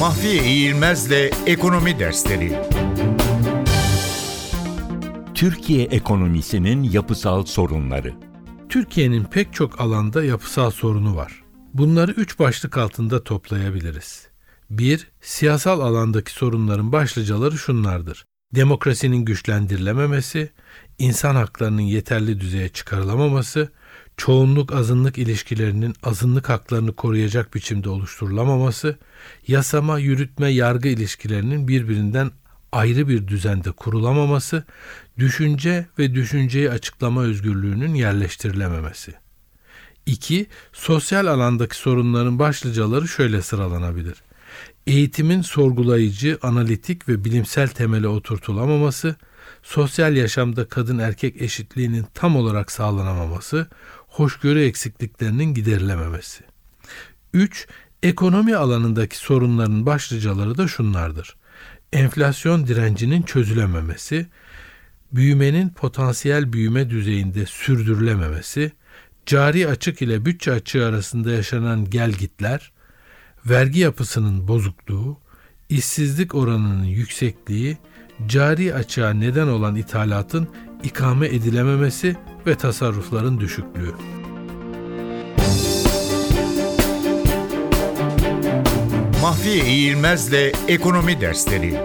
Mahfiye İğilmez'le Ekonomi Dersleri Türkiye ekonomisinin yapısal sorunları. Türkiye'nin pek çok alanda yapısal sorunu var. Bunları üç başlık altında toplayabiliriz. 1. Siyasal alandaki sorunların başlıcaları şunlardır. Demokrasinin güçlendirilememesi, insan haklarının yeterli düzeye çıkarılamaması, çoğunluk azınlık ilişkilerinin azınlık haklarını koruyacak biçimde oluşturulamaması, yasama, yürütme, yargı ilişkilerinin birbirinden ayrı bir düzende kurulamaması, düşünce ve düşünceyi açıklama özgürlüğünün yerleştirilememesi. 2. Sosyal alandaki sorunların başlıcaları şöyle sıralanabilir. Eğitimin sorgulayıcı, analitik ve bilimsel temele oturtulamaması, sosyal yaşamda kadın erkek eşitliğinin tam olarak sağlanamaması, hoşgörü eksikliklerinin giderilememesi. 3. Ekonomi alanındaki sorunların başlıcaları da şunlardır. Enflasyon direncinin çözülememesi, büyümenin potansiyel büyüme düzeyinde sürdürülememesi, cari açık ile bütçe açığı arasında yaşanan gelgitler, vergi yapısının bozukluğu, işsizlik oranının yüksekliği, cari açığa neden olan ithalatın ikame edilememesi ve tasarrufların düşüklüğü. Mahfiye İğilmez'le Ekonomi Dersleri